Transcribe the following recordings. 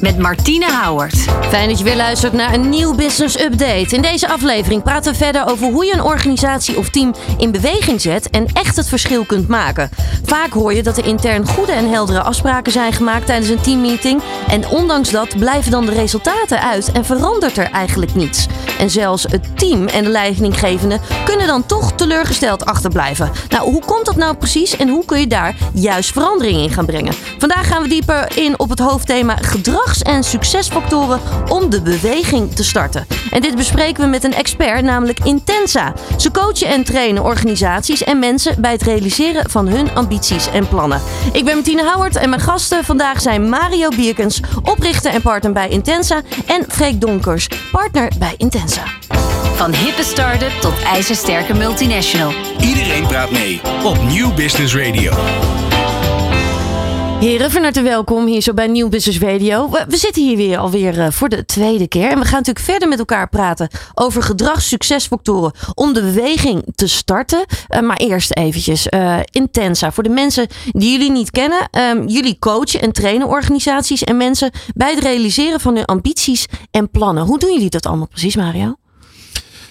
met Martine Houwert. Fijn dat je weer luistert naar een nieuw Business Update. In deze aflevering praten we verder over hoe je een organisatie of team in beweging zet en echt het verschil kunt maken. Vaak hoor je dat er intern goede en heldere afspraken zijn gemaakt tijdens een teammeeting. En ondanks dat blijven dan de resultaten uit en verandert er eigenlijk niets. En zelfs het team en de leidinggevende kunnen dan toch teleurgesteld achterblijven. Nou, hoe komt dat nou precies en hoe kun je daar juist verandering in gaan brengen? Vandaag gaan we dieper in op het hoofdthema gedrags- en succesfactoren om de beweging te starten. En dit bespreken we met een expert, namelijk Intensa. Ze coachen en trainen organisaties en mensen bij het realiseren van hun ambities en plannen. Ik ben Martine Howard en mijn gasten vandaag zijn Mario Bierkens, oprichter en partner bij Intensa, en Freek Donkers, partner bij Intensa. Van hippe start-up tot ijzersterke multinational. Iedereen praat mee op Nieuw Business Radio. Heren, van harte welkom hier zo bij Nieuw Business Radio. We, zitten hier weer alweer uh, voor de tweede keer. En we gaan natuurlijk verder met elkaar praten over gedragssuccesfactoren om de beweging te starten. Uh, maar eerst eventjes uh, Intensa. Voor de mensen die jullie niet kennen. Um, jullie coachen en trainen organisaties en mensen bij het realiseren van hun ambities en plannen. Hoe doen jullie dat allemaal precies, Mario?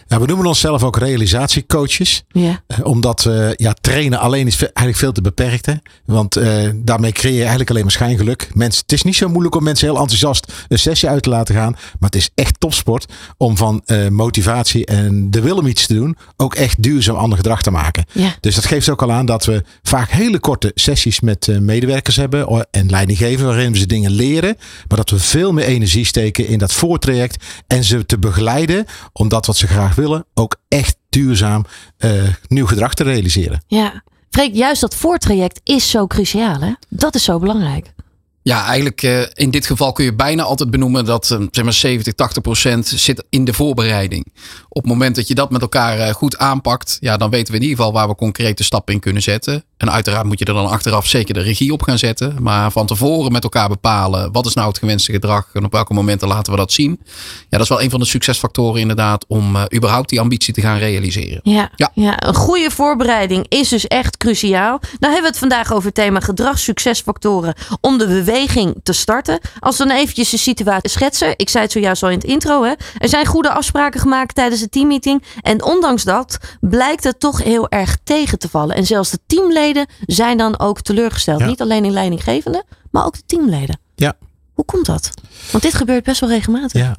Ja, we noemen onszelf ook realisatiecoaches. Ja. Uh, omdat uh, ja, trainen alleen is eigenlijk veel te beperkt. Hè? Want uh, daarmee creëer je eigenlijk alleen maar schijngeluk. Mensen, het is niet zo moeilijk om mensen heel enthousiast een sessie uit te laten gaan. Maar het is echt topsport om van motivatie en de wil om iets te doen ook echt duurzaam ander gedrag te maken. Ja. Dus dat geeft ook al aan dat we vaak hele korte sessies met medewerkers hebben en leidinggeven waarin we ze dingen leren. Maar dat we veel meer energie steken in dat voortraject en ze te begeleiden om dat wat ze graag willen, ook echt duurzaam uh, nieuw gedrag te realiseren. Ja, Freek, juist dat voortraject is zo cruciaal, hè? Dat is zo belangrijk. Ja, eigenlijk uh, in dit geval kun je bijna altijd benoemen dat uh, zeg maar 70, 80 procent zit in de voorbereiding. Op het moment dat je dat met elkaar uh, goed aanpakt, ja, dan weten we in ieder geval waar we concrete stappen in kunnen zetten. En uiteraard moet je er dan achteraf zeker de regie op gaan zetten. Maar van tevoren met elkaar bepalen wat is nou het gewenste gedrag en op welke momenten laten we dat zien. Ja, dat is wel een van de succesfactoren inderdaad om uh, überhaupt die ambitie te gaan realiseren. Ja, ja. ja, een goede voorbereiding is dus echt cruciaal. Nou hebben we het vandaag over het thema gedragssuccesfactoren om de beweging te starten. Als we dan eventjes de situatie schetsen. Ik zei het zojuist al in het intro. Hè. Er zijn goede afspraken gemaakt tijdens de teammeeting. En ondanks dat blijkt het toch heel erg tegen te vallen. En zelfs de teamleden zijn dan ook teleurgesteld. Ja. Niet alleen in leidinggevende, maar ook de teamleden. Ja. Hoe komt dat? Want dit gebeurt best wel regelmatig. Ja.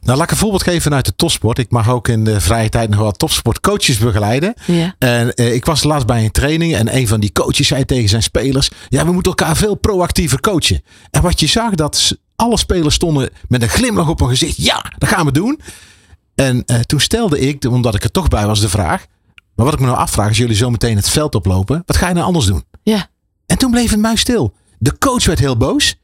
Nou, laat ik een voorbeeld geven vanuit de topsport. Ik mag ook in de vrije tijd nog wat topsportcoaches begeleiden. Ja. En eh, ik was laatst bij een training en een van die coaches zei tegen zijn spelers: Ja, we moeten elkaar veel proactiever coachen. En wat je zag, dat alle spelers stonden met een glimlach op hun gezicht. Ja, dat gaan we doen. En uh, toen stelde ik, omdat ik er toch bij was, de vraag: Maar wat ik me nou afvraag, als jullie zo meteen het veld oplopen, wat ga je nou anders doen? Ja. En toen bleef het muis stil. De coach werd heel boos.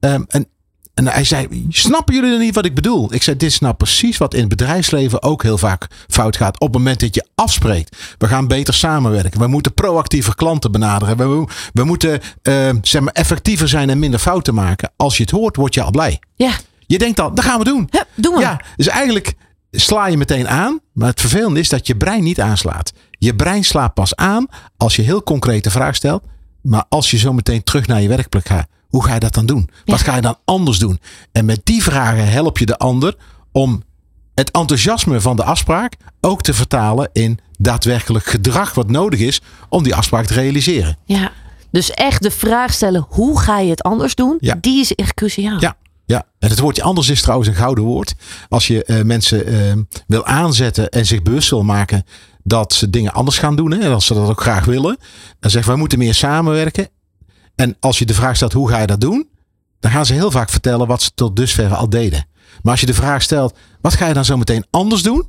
Um, en en hij zei: Snappen jullie dan niet wat ik bedoel? Ik zei: Dit is nou precies wat in het bedrijfsleven ook heel vaak fout gaat. Op het moment dat je afspreekt, we gaan beter samenwerken. We moeten proactiever klanten benaderen. We, we moeten uh, zeg maar effectiever zijn en minder fouten maken. Als je het hoort, word je al blij. Ja. Je denkt al: Dat gaan we doen. Hup, doen we. Ja, dus eigenlijk sla je meteen aan. Maar het vervelende is dat je brein niet aanslaat. Je brein slaat pas aan als je heel concrete vraag stelt. Maar als je zo meteen terug naar je werkplek gaat. Hoe ga je dat dan doen? Wat ga je dan anders doen? En met die vragen help je de ander om het enthousiasme van de afspraak ook te vertalen in daadwerkelijk gedrag wat nodig is om die afspraak te realiseren. Ja, dus echt de vraag stellen: hoe ga je het anders doen? Ja. Die is echt cruciaal. Ja. Ja, en het woordje anders is trouwens een gouden woord. Als je uh, mensen uh, wil aanzetten en zich bewust wil maken dat ze dingen anders gaan doen. Hè, en als ze dat ook graag willen. Dan zeggen we moeten meer samenwerken. En als je de vraag stelt, hoe ga je dat doen? Dan gaan ze heel vaak vertellen wat ze tot dusver al deden. Maar als je de vraag stelt, wat ga je dan zo meteen anders doen?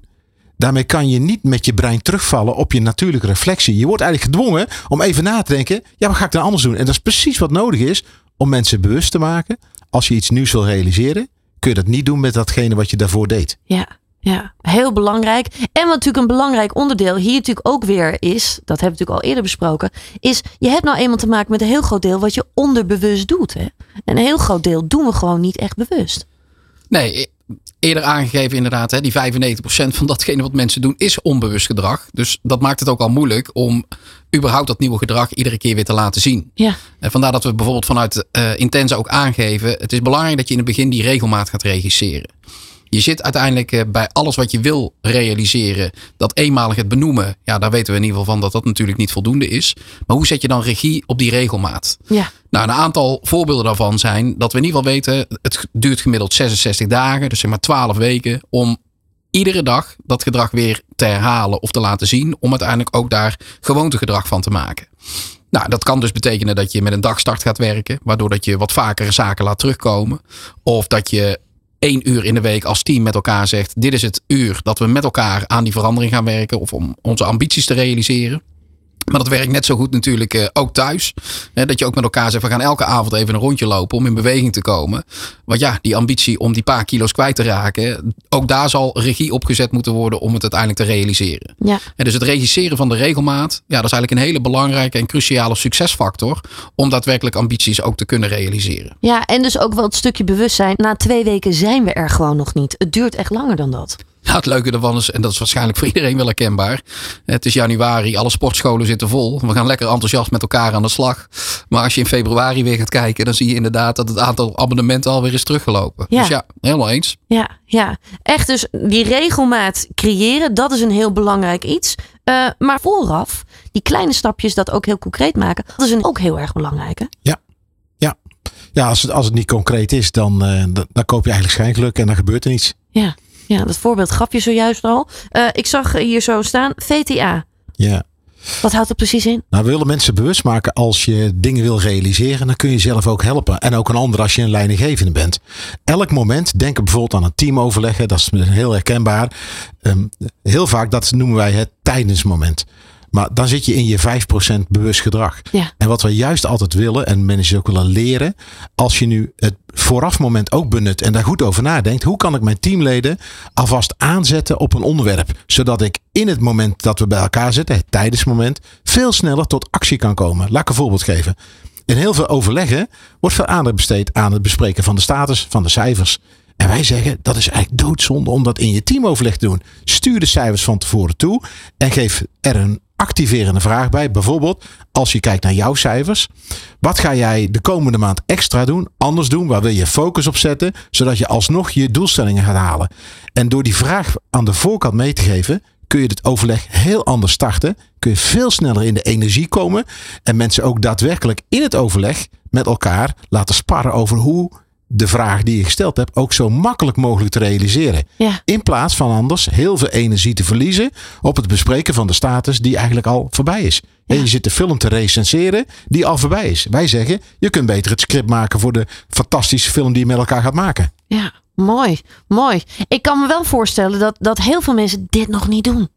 Daarmee kan je niet met je brein terugvallen op je natuurlijke reflectie. Je wordt eigenlijk gedwongen om even na te denken, ja, wat ga ik dan anders doen? En dat is precies wat nodig is om mensen bewust te maken. Als je iets nieuws wil realiseren, kun je dat niet doen met datgene wat je daarvoor deed. Ja, ja, heel belangrijk. En wat natuurlijk een belangrijk onderdeel hier natuurlijk ook weer is, dat hebben we natuurlijk al eerder besproken, is je hebt nou eenmaal te maken met een heel groot deel wat je onderbewust doet. Hè? En een heel groot deel doen we gewoon niet echt bewust. Nee, eerder aangegeven inderdaad, hè, die 95% van datgene wat mensen doen is onbewust gedrag. Dus dat maakt het ook al moeilijk om überhaupt dat nieuwe gedrag iedere keer weer te laten zien. Ja. En vandaar dat we bijvoorbeeld vanuit uh, Intense ook aangeven, het is belangrijk dat je in het begin die regelmaat gaat regisseren. Je zit uiteindelijk uh, bij alles wat je wil realiseren, dat eenmalig het benoemen, ja, daar weten we in ieder geval van dat dat natuurlijk niet voldoende is. Maar hoe zet je dan regie op die regelmaat? Ja. Nou, een aantal voorbeelden daarvan zijn dat we in ieder geval weten, het duurt gemiddeld 66 dagen, dus zeg maar 12 weken, om iedere dag dat gedrag weer te herhalen of te laten zien, om uiteindelijk ook daar gewoontegedrag van te maken. Nou, dat kan dus betekenen dat je met een dagstart gaat werken, waardoor dat je wat vaker zaken laat terugkomen. Of dat je één uur in de week als team met elkaar zegt: dit is het uur dat we met elkaar aan die verandering gaan werken of om onze ambities te realiseren. Maar dat werkt net zo goed natuurlijk uh, ook thuis. dat je ook met elkaar zegt, we gaan elke avond even een rondje lopen om in beweging te komen. Want ja, die ambitie om die paar kilo's kwijt te raken, ook daar zal regie opgezet moeten worden om het uiteindelijk te realiseren. Ja. En dus het regisseren van de regelmaat, ja, dat is eigenlijk een hele belangrijke en cruciale succesfactor om daadwerkelijk ambities ook te kunnen realiseren. Ja, en dus ook wel het stukje bewustzijn. Na twee weken zijn we er gewoon nog niet. Het duurt echt langer dan dat. Ja, het leuke ervan is, en dat is waarschijnlijk voor iedereen wel herkenbaar. Het is januari, alle sportscholen zitten vol. We gaan lekker enthousiast met elkaar aan de slag. Maar als je in februari weer gaat kijken, dan zie je inderdaad dat het aantal abonnementen alweer is teruggelopen. Ja. Dus ja, helemaal eens. Ja, ja, echt dus die regelmaat creëren, dat is een heel belangrijk iets. Uh, maar vooraf, die kleine stapjes dat ook heel concreet maken, dat is een ook heel erg belangrijk. Hè? Ja, ja. ja als, het, als het niet concreet is, dan, uh, dan koop je eigenlijk schijngeluk en dan gebeurt er niets. Ja. Ja, dat voorbeeld gaf je zojuist al. Uh, ik zag hier zo staan VTA. Ja. Wat houdt dat precies in? Nou, we willen mensen bewust maken als je dingen wil realiseren, dan kun je zelf ook helpen. En ook een ander als je een leidinggevende bent. Elk moment, denk bijvoorbeeld aan een teamoverleggen, dat is heel herkenbaar. Um, heel vaak, dat noemen wij het tijdensmoment. Maar dan zit je in je 5% bewust gedrag. Ja. En wat we juist altijd willen, en managers ook willen leren, als je nu het voorafmoment ook benut en daar goed over nadenkt, hoe kan ik mijn teamleden alvast aanzetten op een onderwerp, zodat ik in het moment dat we bij elkaar zitten, het tijdensmoment, veel sneller tot actie kan komen. Laat ik een voorbeeld geven. In heel veel overleggen wordt veel aandacht besteed aan het bespreken van de status, van de cijfers. En wij zeggen dat is eigenlijk doodzonde om dat in je teamoverleg te doen. Stuur de cijfers van tevoren toe en geef er een activerende vraag bij. Bijvoorbeeld, als je kijkt naar jouw cijfers. Wat ga jij de komende maand extra doen? Anders doen? Waar wil je focus op zetten? Zodat je alsnog je doelstellingen gaat halen. En door die vraag aan de voorkant mee te geven, kun je het overleg heel anders starten. Kun je veel sneller in de energie komen. En mensen ook daadwerkelijk in het overleg met elkaar laten sparren over hoe de vraag die je gesteld hebt ook zo makkelijk mogelijk te realiseren. Ja. In plaats van anders heel veel energie te verliezen op het bespreken van de status die eigenlijk al voorbij is. Ja. En je zit de film te recenseren die al voorbij is. Wij zeggen, je kunt beter het script maken voor de fantastische film die je met elkaar gaat maken. Ja, mooi, mooi. Ik kan me wel voorstellen dat, dat heel veel mensen dit nog niet doen.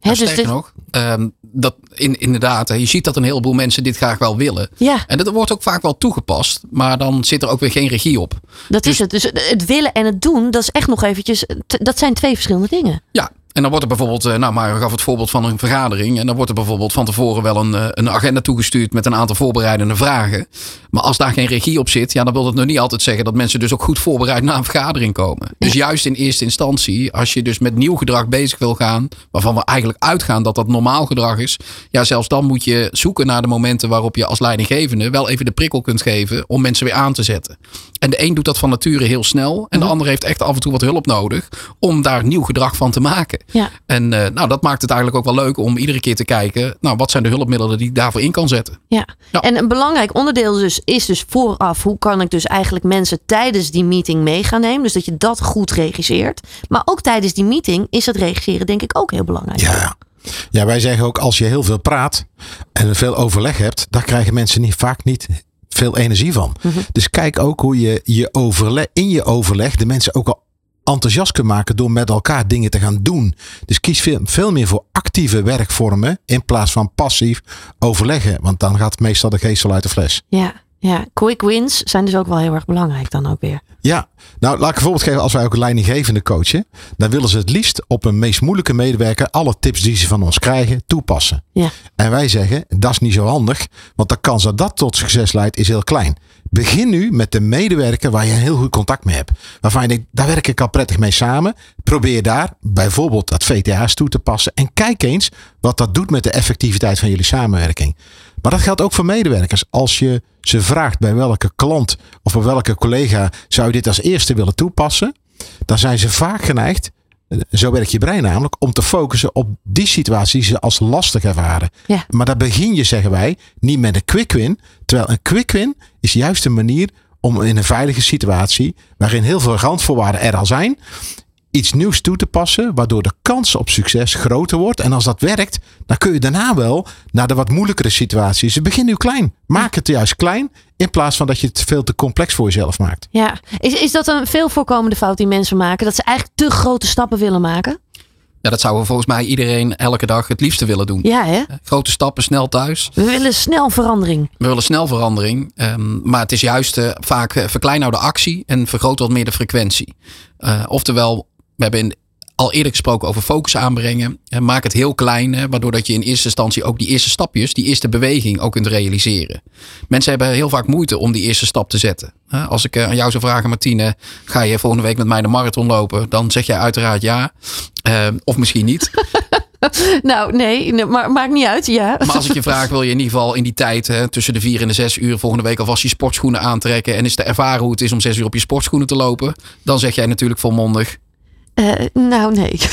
Hè, Nou, dus dit- nog, ehm, dat in, inderdaad, je ziet dat een heleboel mensen dit graag wel willen. Ja, En dat wordt ook vaak wel toegepast, maar dan zit er ook weer geen regie op. dat Dus- is het. Dus het willen en het doen, dat is echt nog eventjes, dat zijn twee verschillende dingen. Ja, en dan wordt er bijvoorbeeld, eh, nou maar gaf het voorbeeld van een vergadering. En dan wordt er bijvoorbeeld van tevoren wel een, eh, een agenda toegestuurd met een aantal voorbereidende vragen. Maar als daar geen regie op zit, ja, dan wil dat nog niet altijd zeggen dat mensen dus ook goed voorbereid naar een vergadering komen. Dus juist in eerste instantie, als je dus met nieuw gedrag bezig wil gaan, waarvan we eigenlijk uitgaan dat dat normaal gedrag is. Ja, zelfs dan moet je zoeken naar de momenten waarop je als leidinggevende wel even de prikkel kunt geven om mensen weer aan te zetten. En de een doet dat van nature heel snel. En de ander heeft echt af en toe wat hulp nodig om daar nieuw gedrag van te maken. Ja. En eh, nou, dat maakt het eigenlijk ook wel leuk om iedere keer te kijken. Nou, wat zijn de hulpmiddelen die ik daarvoor in kan zetten? Ja. Ja. en een belangrijk onderdeel dus is dus vooraf hoe kan ik dus eigenlijk mensen tijdens die meeting mee gaan nemen. Dus dat je dat goed regisseert. Maar ook tijdens die meeting is het regisseren denk ik ook heel belangrijk. Ja. Ja, wij zeggen ook als je heel veel praat en veel overleg hebt, daar krijgen mensen niet, vaak niet veel energie van. Dus kijk ook hoe je, je overleg, in je overleg de mensen ook al enthousiast kunt maken door met elkaar dingen te gaan doen. Dus kies veel, veel meer voor actieve werkvormen in plaats van passief overleggen. Want dan gaat meestal de geest al uit de fles. Ja, ja. Quick wins zijn dus ook wel heel erg belangrijk dan ook weer. Ja, nou laat ik een voorbeeld geven. Als wij ook leidinggevende coachen, dan willen ze het liefst op een meest moeilijke medewerker alle tips die ze van ons krijgen toepassen. Ja. En wij zeggen, dat is niet zo handig, want de kans dat dat tot succes leidt is heel klein. Begin nu met de medewerker waar je heel goed contact mee hebt. Waarvan je denkt, daar werk ik al prettig mee samen. Probeer daar bijvoorbeeld dat VTA's toe te passen. En kijk eens wat dat doet met de effectiviteit van jullie samenwerking. Maar dat geldt ook voor medewerkers. Als je ze vraagt bij welke klant of bij welke collega zou je dit als eerste willen toepassen. Dan zijn ze vaak geneigd, eh, zo werkt je brein namelijk, om te focussen op die situatie die ze als lastig ervaren. Ja. Maar daar begin je, zeggen wij, niet met een quick win. Terwijl een quick win is juist een manier om in een veilige situatie, waarin heel veel randvoorwaarden er al zijn, iets nieuws toe te passen, waardoor de kans op succes groter wordt. En als dat werkt, dan kun je daarna wel naar de wat moeilijkere situaties. Dus begin nu klein. Maak het juist klein, in plaats van dat je het veel te complex voor jezelf maakt. Ja. Is, is dat een veel voorkomende fout die mensen maken? Dat ze eigenlijk te grote stappen willen maken? Ja, dat zouden volgens mij iedereen elke dag het liefste willen doen. Ja, hè? Grote stappen, snel thuis. We willen snel verandering. We willen snel verandering. ehm, maar het is juist eh, vaak eh, verklein nou de actie en vergroot wat meer de frequentie. Eh, oftewel, we hebben in- al eerder gesproken over focus aanbrengen. En maak het heel klein, hè, waardoor dat je in eerste instantie ook die eerste stapjes, die eerste beweging ook kunt realiseren. Mensen hebben heel vaak moeite om die eerste stap te zetten. Hè, Als ik eh, aan jou zou vragen, Martine, ga je volgende week met mij de marathon lopen? Dan zeg jij uiteraard ja. Eh, of misschien niet. Nou, nee, nee, maar maakt niet uit. Ja. Maar als ik je vraag, wil je in ieder geval in die tijd hè, tussen de vier en de zes uur volgende week alvast je sportschoenen aantrekken en is te ervaren hoe het is om zes uur op je sportschoenen te lopen, dan zeg jij natuurlijk volmondig. Eh, nou, nee.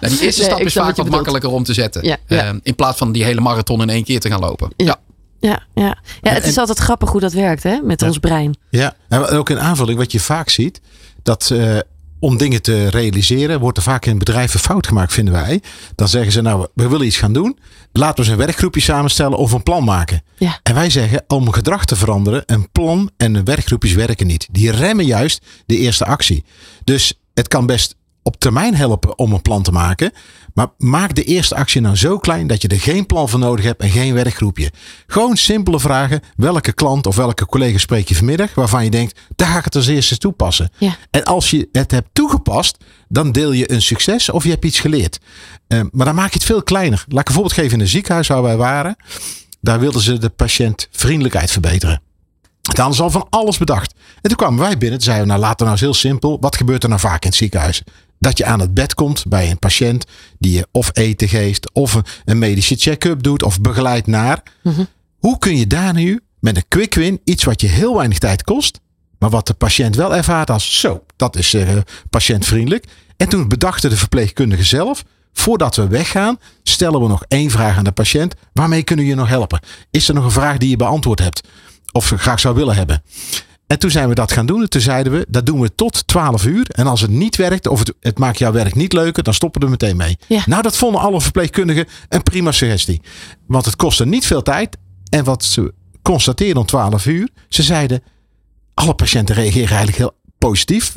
Nou, die eerste stap is vaak wat makkelijker om te zetten. Ja, ja. Eh, in plaats van die hele marathon in één keer te gaan lopen. Ja. Ja, ja. ja het is altijd grappig hoe dat werkt, hè? Met ons brein. Ja, en ook in aanvulling wat je vaak ziet, dat eh, om dingen te realiseren, wordt er vaak in bedrijven fout gemaakt, vinden wij. Dan zeggen ze, nou, we willen iets gaan doen. Laten we eens een werkgroepje samenstellen of een plan maken. Ja. En wij zeggen, om gedrag te veranderen, een plan en een werkgroepjes werken niet. Die remmen juist de eerste actie. Dus het kan best op termijn helpen om een plan te maken. Maar maak de eerste actie nou zo klein dat je er geen plan voor nodig hebt en geen werkgroepje. Gewoon simpele vragen. Welke klant of welke collega spreek je vanmiddag waarvan je denkt, daar ga ik het als eerste toepassen. Ja. En als je het hebt toegepast, dan deel je een succes of je hebt iets geleerd. Eh, maar dan maak je het veel kleiner. Laat ik een voorbeeld geven in een ziekenhuis waar wij waren. Daar wilden ze de patiëntvriendelijkheid verbeteren. Daar hadden ze al van alles bedacht. En toen kwamen wij binnen. Toen zeiden we, nou laten we nou eens heel simpel. Wat gebeurt er nou vaak in het ziekenhuis? Dat je aan het bed komt bij een patiënt die je of eten geeft, of een, medische check-up doet, of begeleidt naar. Hoe kun je daar nu met een quick win, iets wat je heel weinig tijd kost, maar wat de patiënt wel ervaart als zo, dat is eh, patiëntvriendelijk. En toen bedachten de verpleegkundigen zelf, voordat we weggaan, stellen we nog één vraag aan de patiënt. Waarmee kunnen we je nog helpen? Is er nog een vraag die je beantwoord hebt? Of graag zou willen hebben? En toen zijn we dat gaan doen. En toen zeiden we, dat doen we tot 12 uur. En als het niet werkt, of het, het maakt jouw werk niet leuker, dan stoppen we er meteen mee. Ja. Nou, dat vonden alle verpleegkundigen een prima suggestie. Want het kostte niet veel tijd. En wat ze constateerden om 12 uur, ze zeiden, alle patiënten reageren eigenlijk heel positief.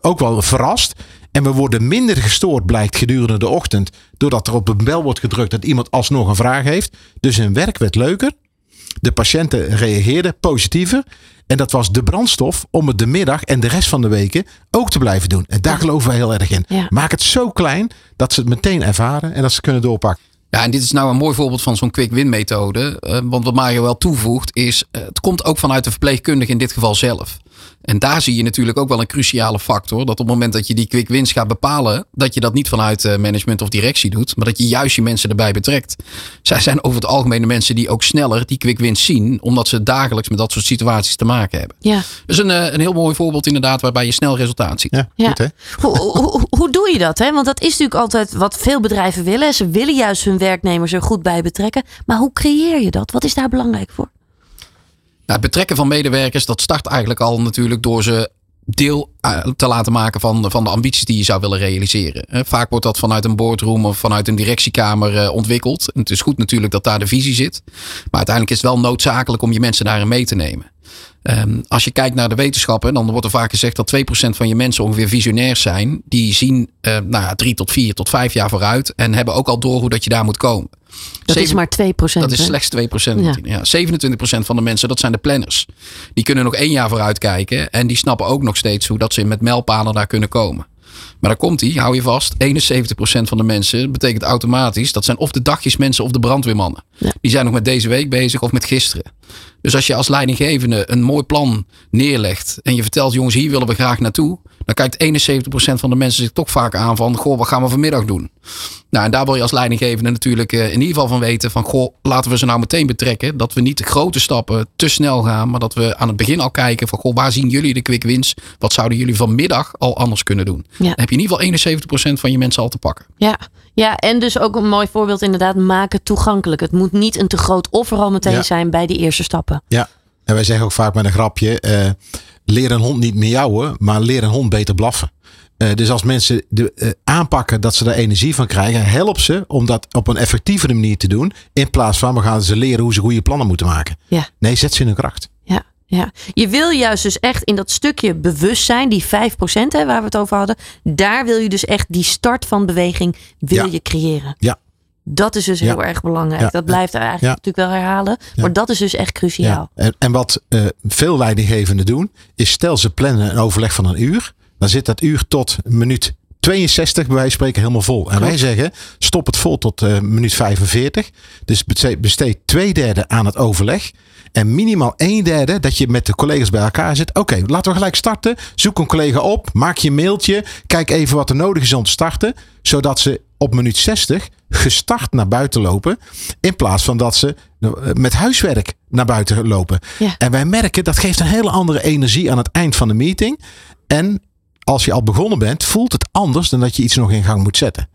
Ook wel verrast. En we worden minder gestoord, blijkt gedurende de ochtend. Doordat er op een bel wordt gedrukt dat iemand alsnog een vraag heeft. Dus hun werk werd leuker. De patiënten reageerden positiever. En dat was de brandstof om het de middag en de rest van de weken ook te blijven doen. En daar geloven wij heel erg in. Ja. Maak het zo klein dat ze het meteen ervaren en dat ze kunnen doorpakken. Ja, en dit is nou een mooi voorbeeld van zo'n quick win methode. Eh, want wat Mario wel toevoegt is, eh, het komt ook vanuit de verpleegkundige in dit geval zelf. En daar zie je natuurlijk ook wel een cruciale factor. Dat op het moment dat je die quick wins gaat bepalen, dat je dat niet vanuit eh, management of directie doet. Maar dat je juist je mensen erbij betrekt. Zij zijn over het algemeen de mensen die ook sneller die quick wins zien. Omdat ze dagelijks met dat soort situaties te maken hebben. Ja. Dus een, eh, een heel mooi voorbeeld inderdaad waarbij je snel resultaat ziet. Ja, Ja. goed hè? Hoe, hoe, hoe doe je dat? Hè? Want dat is natuurlijk altijd wat veel bedrijven willen. Ze willen juist hun werknemers er goed bij betrekken. Maar hoe creëer je dat? Wat is daar belangrijk voor? Nou, het betrekken van medewerkers, dat start eigenlijk al natuurlijk door ze deel eh, te laten maken van, van de ambities die je zou willen realiseren. Eh, Vaak wordt dat vanuit een boardroom of vanuit een directiekamer eh, ontwikkeld. Het is goed natuurlijk dat daar de visie zit. Maar uiteindelijk is het wel noodzakelijk om je mensen daarin mee te nemen. Ehm, als je kijkt naar de wetenschappen, dan wordt er vaak gezegd dat 2% van je mensen ongeveer visionair zijn. Die zien uh, nou ja, 3 tot 4 tot 5 jaar vooruit en hebben ook al door hoe dat je daar moet komen. Dat is maar 2%. Dat is slechts 2%. Ja. Ja, 27% van de mensen, dat zijn de planners. Die kunnen nog één jaar vooruit kijken. En die snappen ook nog steeds hoe dat ze met mijlpalen daar kunnen komen. Maar daar komt hij, hou je vast. 71% van de mensen betekent automatisch. Dat zijn of de dagjesmensen of de brandweermannen. Die zijn nog met deze week bezig of met gisteren. Dus als je als leidinggevende een mooi plan neerlegt. En je vertelt jongens hier willen we graag naartoe. Dan kijkt 71% van de mensen zich toch vaak aan van goh wat gaan we vanmiddag doen. Nou en daar wil je als leidinggevende natuurlijk eh, in ieder geval van weten. Van goh laten we ze nou meteen betrekken. Dat we niet de grote stappen te snel gaan. Maar dat we aan het begin al kijken van goh waar zien jullie de quick wins. Wat zouden jullie vanmiddag al anders kunnen doen. Dan heb je in ieder geval 71% van je mensen al te pakken. Ja. Ja, en dus ook een mooi voorbeeld inderdaad, maken toegankelijk. Het moet niet een te groot offer al meteen zijn bij die eerste stappen. Ja, en wij zeggen ook vaak met een grapje, uh, leer een hond niet miauwen, maar leer een hond beter blaffen. Uh, dus als mensen de, uh, aanpakken dat ze daar energie van krijgen, help ze om dat op een effectievere manier te doen. In plaats van we gaan ze leren hoe ze goede plannen moeten maken. Ja. Nee, zet ze in hun kracht. Ja. Ja, je wil juist dus echt in dat stukje bewustzijn, die 5% hè, waar we het over hadden, daar wil je dus echt die start van beweging wil je creëren. Ja. Dat is dus heel erg belangrijk. Dat blijft er eigenlijk natuurlijk wel herhalen. Maar dat is dus echt cruciaal. En, en, wat uh, veel leidinggevenden doen, is stel ze plannen een overleg van een uur. Dan zit dat uur tot minuut 62 bij wijze van spreken helemaal vol. En wij zeggen, stop het vol tot uh, minuut 45. Dus besteed twee derde aan het overleg. En minimaal een derde dat je met de collega's bij elkaar zit. Oké, laten we gelijk starten. Zoek een collega op. Maak je mailtje. Kijk even wat er nodig is om te starten. Zodat ze op minuut 60 gestart naar buiten lopen. In plaats van dat ze eh, met huiswerk naar buiten lopen. Ja. En wij merken dat geeft een hele andere energie aan het eind van de meeting. En als je al begonnen bent, voelt het anders dan dat je iets nog in gang moet zetten.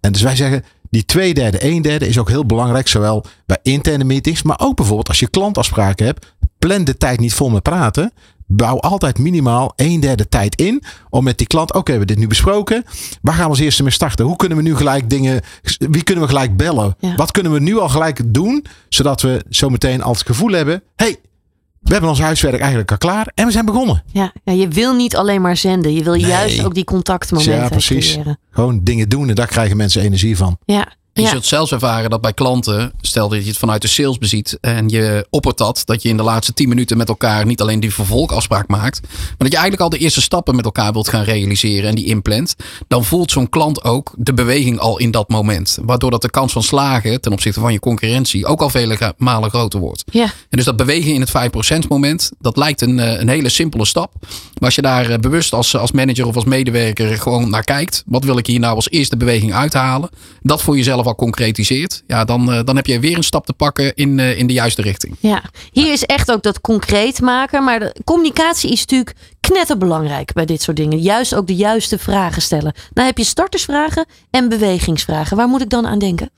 En dus wij zeggen, die twee derde, een derde is ook heel belangrijk. Zowel bij interne meetings, maar ook bijvoorbeeld als je klantafspraken hebt. Plan de tijd niet vol met praten. Bouw altijd minimaal een derde tijd in. Om met die klant, oké, we hebben dit nu besproken. Waar gaan we als eerste mee starten? Hoe kunnen we nu gelijk dingen, wie kunnen we gelijk bellen? Wat kunnen we nu al gelijk doen? Zodat we zometeen al het gevoel hebben, hey, we hebben ons huiswerk eigenlijk al klaar en we zijn begonnen. Ja, ja je wil niet alleen maar zenden. Je wil juist ook die contactmomenten ja, precies. creëren. Gewoon dingen doen en daar krijgen mensen energie van. Ja, je zult zelfs ervaren dat bij klanten, stel dat je het vanuit de sales beziet en je oppert dat, dat je in de laatste 10 minuten met elkaar niet alleen die vervolgafspraak maakt, maar dat je eigenlijk al de eerste stappen met elkaar wilt gaan realiseren en die inplant, dan voelt zo'n klant ook de beweging al in dat moment. Waardoor dat de kans van slagen ten opzichte van je concurrentie ook al vele malen groter wordt. Ja. En dus dat bewegen in het 5% moment, dat lijkt een, eh, een hele simpele stap. Maar als je daar eh, bewust als, als manager of als medewerker gewoon naar kijkt, wat wil ik hier nou als eerste beweging uithalen, dat voor jezelf al concretiseert, ja, dan, uh, dan heb je weer een stap te pakken in, uh, in de juiste richting. Ja, hier is echt ook dat concreet maken. Maar de communicatie is natuurlijk knetterbelangrijk bij dit soort dingen. Juist ook de juiste vragen stellen. Nou heb je startersvragen en bewegingsvragen. Waar moet ik dan aan denken?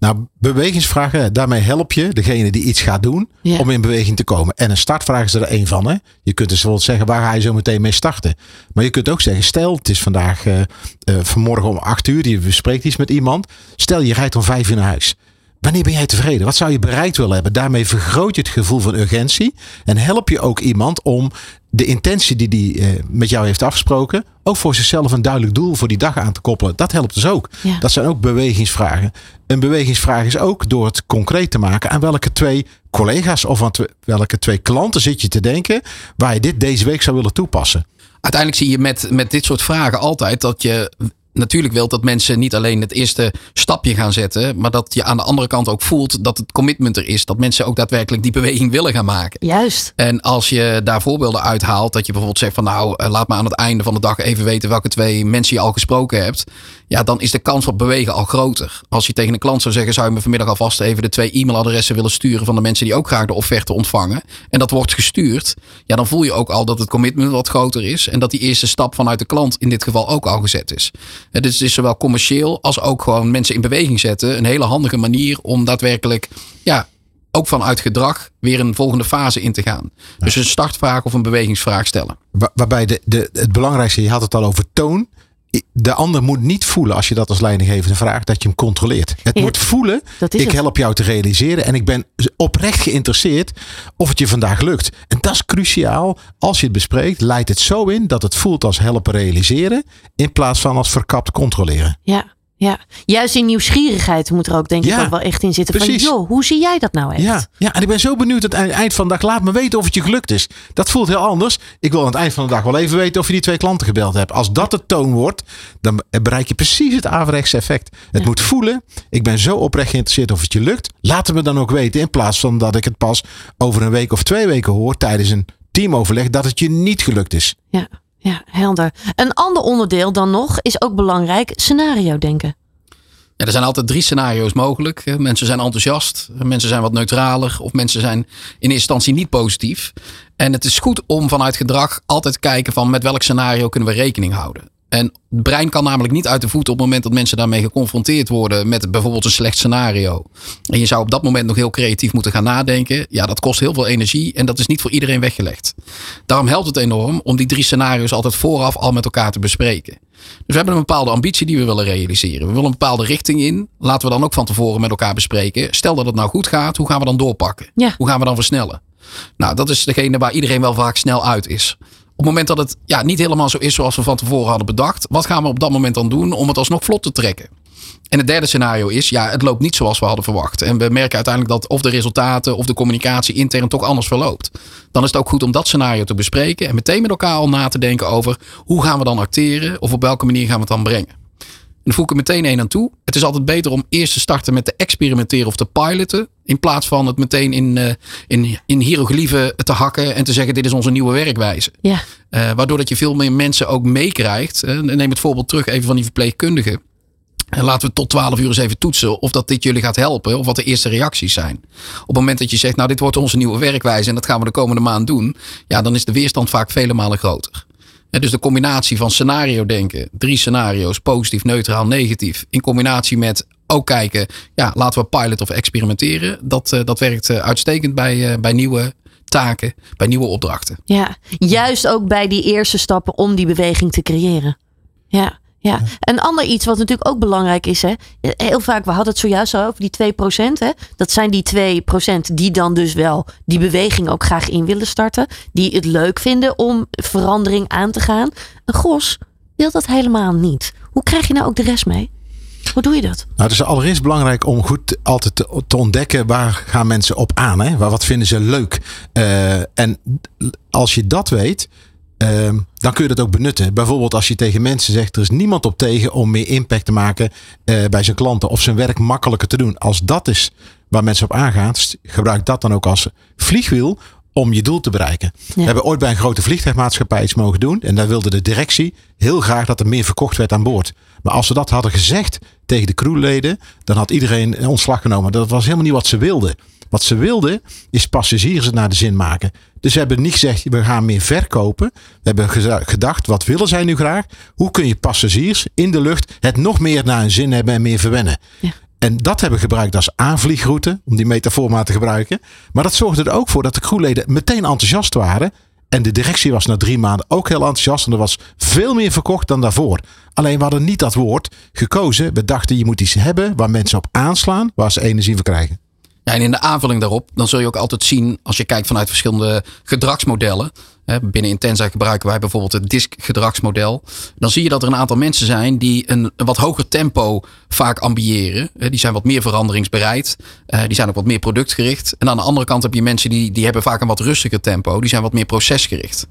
Nou, bewegingsvragen, daarmee help je degene die iets gaat doen om in beweging te komen. En een startvraag is er één van. Hè? Je kunt dus bijvoorbeeld zeggen, waar ga je zo meteen mee starten? Maar je kunt ook zeggen, stel, het is vandaag uh, uh, vanmorgen om acht uur, je bespreekt iets met iemand. Stel, je rijdt om vijf uur naar huis. Wanneer ben jij tevreden? Wat zou je bereikt willen hebben? Daarmee vergroot je het gevoel van urgentie. En help je ook iemand om de intentie die die uh, met jou heeft afgesproken, ook voor zichzelf een duidelijk doel voor die dag aan te koppelen. Dat helpt dus ook. Ja. Dat zijn ook bewegingsvragen. Een bewegingsvraag is ook door het concreet te maken aan welke twee collega's of aan welke twee klanten zit je te denken waar je dit deze week zou willen toepassen. Uiteindelijk zie je met, met dit soort vragen altijd dat je natuurlijk wilt dat mensen niet alleen het eerste stapje gaan zetten, maar dat je aan de andere kant ook voelt dat het commitment er is. Dat mensen ook daadwerkelijk die beweging willen gaan maken. Juist. En als je daar voorbeelden uithaalt, dat je bijvoorbeeld zegt van nou, eh, laat me aan het einde van de dag even weten welke twee mensen je al gesproken hebt. Ja, dan is de kans op bewegen al groter. Als je tegen een klant zou zeggen, zou je me vanmiddag alvast even de twee e-mailadressen willen sturen van de mensen die ook graag de offerte ontvangen. En dat wordt gestuurd. Ja, dan voel je ook al dat het commitment wat groter is. En dat die eerste stap vanuit de klant in dit geval ook al gezet is. Het is zowel commercieel als ook gewoon mensen in beweging zetten. Een hele handige manier om daadwerkelijk, ja, ook vanuit gedrag weer een volgende fase in te gaan. Dus een startvraag of een bewegingsvraag stellen. Waarbij de, de, het belangrijkste, je had het al over toon de ander moet niet voelen als je dat als leidinggevende vraagt dat je hem controleert. Het Ja, moet voelen, ik het. help jou te realiseren en ik ben oprecht geïnteresseerd of het je vandaag lukt. En dat is cruciaal. Als je het bespreekt, leidt het zo in dat het voelt als helpen realiseren in plaats van als verkapt controleren. Ja, ja. Juist die nieuwsgierigheid moet er ook denk ik Ja, ook wel echt in zitten. precies. Van joh, hoe zie jij dat nou echt? Ja, ja, en ik ben zo benieuwd aan het eind van de dag. Laat me weten of het je gelukt is. Dat voelt heel anders. Ik wil aan het eind van de dag wel even weten of je die twee klanten gebeld hebt. Als dat de toon wordt, dan bereik je precies het averechts effect. Het Ja. moet voelen. Ik ben zo oprecht geïnteresseerd of het je lukt. Laat het me dan ook weten. In plaats van dat ik het pas over een week of twee weken hoor tijdens een teamoverleg dat het je niet gelukt is. Ja, ja, helder. Een ander onderdeel dan nog is ook belangrijk, scenario denken. Ja, er zijn altijd drie scenario's mogelijk. Mensen zijn enthousiast, mensen zijn wat neutraler of mensen zijn in eerste instantie niet positief. En het is goed om vanuit gedrag altijd te kijken van met welk scenario kunnen we rekening houden. En het brein kan namelijk niet uit de voeten op het moment dat mensen daarmee geconfronteerd worden met bijvoorbeeld een slecht scenario. En je zou op dat moment nog heel creatief moeten gaan nadenken. Ja, dat kost heel veel energie en dat is niet voor iedereen weggelegd. Daarom helpt het enorm om die drie scenario's altijd vooraf al met elkaar te bespreken. Dus we hebben een bepaalde ambitie die we willen realiseren. We willen een bepaalde richting in. Laten we dan ook van tevoren met elkaar bespreken. Stel dat het nou goed gaat, hoe gaan we dan doorpakken? Ja. Hoe gaan we dan versnellen? Nou, dat is degene waar iedereen wel vaak snel uit is. Op het moment dat het ja, niet helemaal zo is zoals we van tevoren hadden bedacht, wat gaan we op dat moment dan doen om het alsnog vlot te trekken? En het derde scenario is, ja, het loopt niet zoals we hadden verwacht. En we merken uiteindelijk dat of de resultaten of de communicatie intern toch anders verloopt. Dan is het ook goed om dat scenario te bespreken en meteen met elkaar al na te denken over hoe gaan we dan acteren of op welke manier gaan we het dan brengen. Dan voeg ik er meteen één aan toe. Het is altijd beter om eerst te starten met te experimenteren of te piloten. In plaats van het meteen in, eh, in, in hieroglyphen te hakken en te zeggen dit is onze nieuwe werkwijze. Ja, Eh, waardoor dat je veel meer mensen ook meekrijgt. Eh, neem het voorbeeld terug even van die verpleegkundigen. En laten we tot 12 uur eens even toetsen of dat dit jullie gaat helpen. Of wat de eerste reacties zijn. Op het moment dat je zegt, nou dit wordt onze nieuwe werkwijze. En dat gaan we de komende maand doen. Ja, dan is de weerstand vaak vele malen groter. Dus de combinatie van scenario denken. Drie scenario's, positief, neutraal, negatief. In combinatie met ook kijken, ja, laten we pilot of experimenteren. Dat, eh, dat werkt eh, uitstekend bij, eh, bij nieuwe taken, bij nieuwe opdrachten. ja. Juist ook bij die eerste stappen om die beweging te creëren. Ja. Ja, een ander iets wat natuurlijk ook belangrijk is. Hè? Heel vaak, we hadden het zojuist al over die 2%. Hè? Dat zijn die 2% die dan dus wel die beweging ook graag in willen starten. Die het leuk vinden om verandering aan te gaan. Een gros wil dat helemaal niet. Hoe krijg je nou ook de rest mee? Hoe doe je dat? Nou, het is allereerst belangrijk om goed altijd te, te ontdekken waar gaan mensen op aan. Hè? Waar, wat vinden ze leuk? Eh, en als je dat weet, ehm, dan kun je dat ook benutten. Bijvoorbeeld als je tegen mensen zegt, er is niemand op tegen om meer impact te maken eh, bij zijn klanten. Of zijn werk makkelijker te doen. Als dat is waar mensen op aangaan, gebruik dat dan ook als vliegwiel om je doel te bereiken. We hebben ooit bij een grote vliegtuigmaatschappij iets mogen doen. En daar wilde de directie heel graag dat er meer verkocht werd aan boord. Maar als ze dat hadden gezegd tegen de crewleden, dan had iedereen een ontslag genomen. Dat was helemaal niet wat ze wilden. Wat ze wilden is passagiers naar de zin maken. Dus ze hebben niet gezegd, we gaan meer verkopen. We hebben gedacht, wat willen zij nu graag? Hoe kun je passagiers in de lucht het nog meer naar hun zin hebben en meer verwennen? Ja. En dat hebben we gebruikt als aanvliegroute, om die metafoor maar te gebruiken. Maar dat zorgde er ook voor dat de crewleden meteen enthousiast waren. En de directie was na drie maanden ook heel enthousiast. En er was veel meer verkocht dan daarvoor. Alleen we hadden niet dat woord gekozen. We dachten je moet iets hebben waar mensen op aanslaan, waar ze energie van krijgen. Ja, en in de aanvulling daarop, dan zul je ook altijd zien, als je kijkt vanuit verschillende gedragsmodellen. Binnen Intensa gebruiken wij bijvoorbeeld het DISC-gedragsmodel. Dan zie je dat er een aantal mensen zijn die een, een wat hoger tempo vaak ambiëren. Die zijn wat meer veranderingsbereid. eh, Die zijn ook wat meer productgericht. En aan de andere kant heb je mensen die, die hebben vaak een wat rustiger tempo. Die zijn wat meer procesgericht.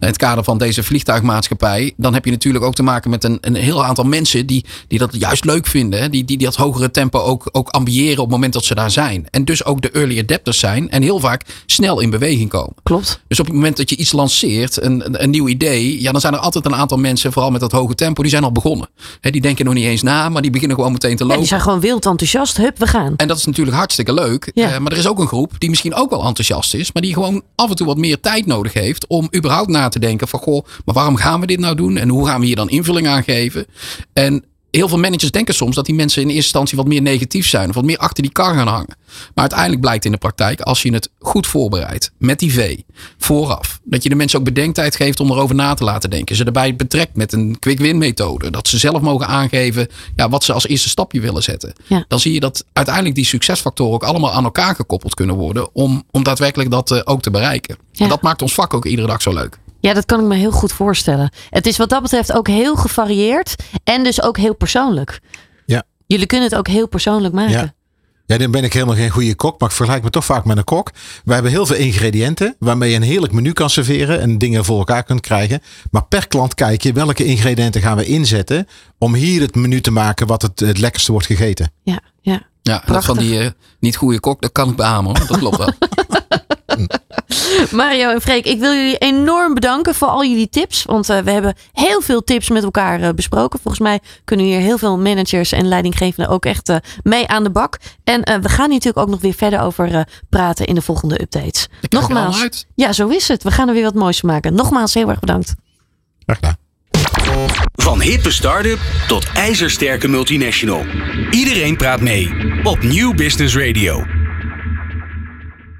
In het kader van deze vliegtuigmaatschappij, dan heb je natuurlijk ook te maken met een, een heel aantal mensen die, die dat juist leuk vinden. Die, die, die dat hogere tempo ook, ook ambiëren op het moment dat ze daar zijn. En dus ook de early adapters zijn en heel vaak snel in beweging komen. Klopt. Dus op het moment dat je iets lanceert, een, een, nieuw idee, ja, dan zijn er altijd een aantal mensen, vooral met dat hoge tempo, die zijn al begonnen. Hè, die denken nog niet eens na, maar die beginnen gewoon meteen te Ja, lopen. die zijn gewoon wild enthousiast. Hup, we gaan. En dat is natuurlijk hartstikke leuk. Ja. Eh, maar er is ook een groep die misschien ook wel enthousiast is. Maar die gewoon af en toe wat meer tijd nodig heeft. Om überhaupt na te denken van goh, maar waarom gaan we dit nou doen? En hoe gaan we hier dan invulling aan geven? En heel veel managers denken soms dat die mensen in eerste instantie wat meer negatief zijn. Of wat meer achter die kar gaan hangen. Maar uiteindelijk blijkt in de praktijk, als je het goed voorbereidt. Met die V. Vooraf. Dat je de mensen ook bedenktijd geeft om erover na te laten denken. Ze erbij betrekt met een quick win methode. Dat ze zelf mogen aangeven ja, wat ze als eerste stapje willen zetten. Ja. Dan zie je dat uiteindelijk die succesfactoren ook allemaal aan elkaar gekoppeld kunnen worden. Om, om daadwerkelijk dat eh, ook te bereiken. Ja. En dat maakt ons vak ook iedere dag zo leuk. Ja, dat kan ik me heel goed voorstellen. Het is wat dat betreft ook heel gevarieerd en dus ook heel persoonlijk. Ja. Jullie kunnen het ook heel persoonlijk maken. Ja. Ja, dan ben ik helemaal geen goede kok, maar ik vergelijk me toch vaak met een kok. We hebben heel veel ingrediënten waarmee je een heerlijk menu kan serveren en dingen voor elkaar kunt krijgen. Maar per klant kijk je welke ingrediënten gaan we inzetten om hier het menu te maken wat het, het lekkerste wordt gegeten. Ja, ja. Ja, dat Prachtig. van die eh, niet goede kok, dat kan ik beamen hoor. Dat klopt wel. Mario en Freek, ik wil jullie enorm bedanken voor al jullie tips. Want eh, we hebben heel veel tips met elkaar eh, besproken. Volgens mij kunnen hier heel veel managers en leidinggevenden ook echt eh, mee aan de bak. En we gaan hier natuurlijk ook nog weer verder over praten in de volgende updates. Ik Nogmaals. uit. Ja, zo is het. We gaan er weer wat moois van maken. Nogmaals, heel erg bedankt. Graag gedaan. Van hippe start-up tot ijzersterke multinational. Iedereen praat mee op Nieuw Business Radio.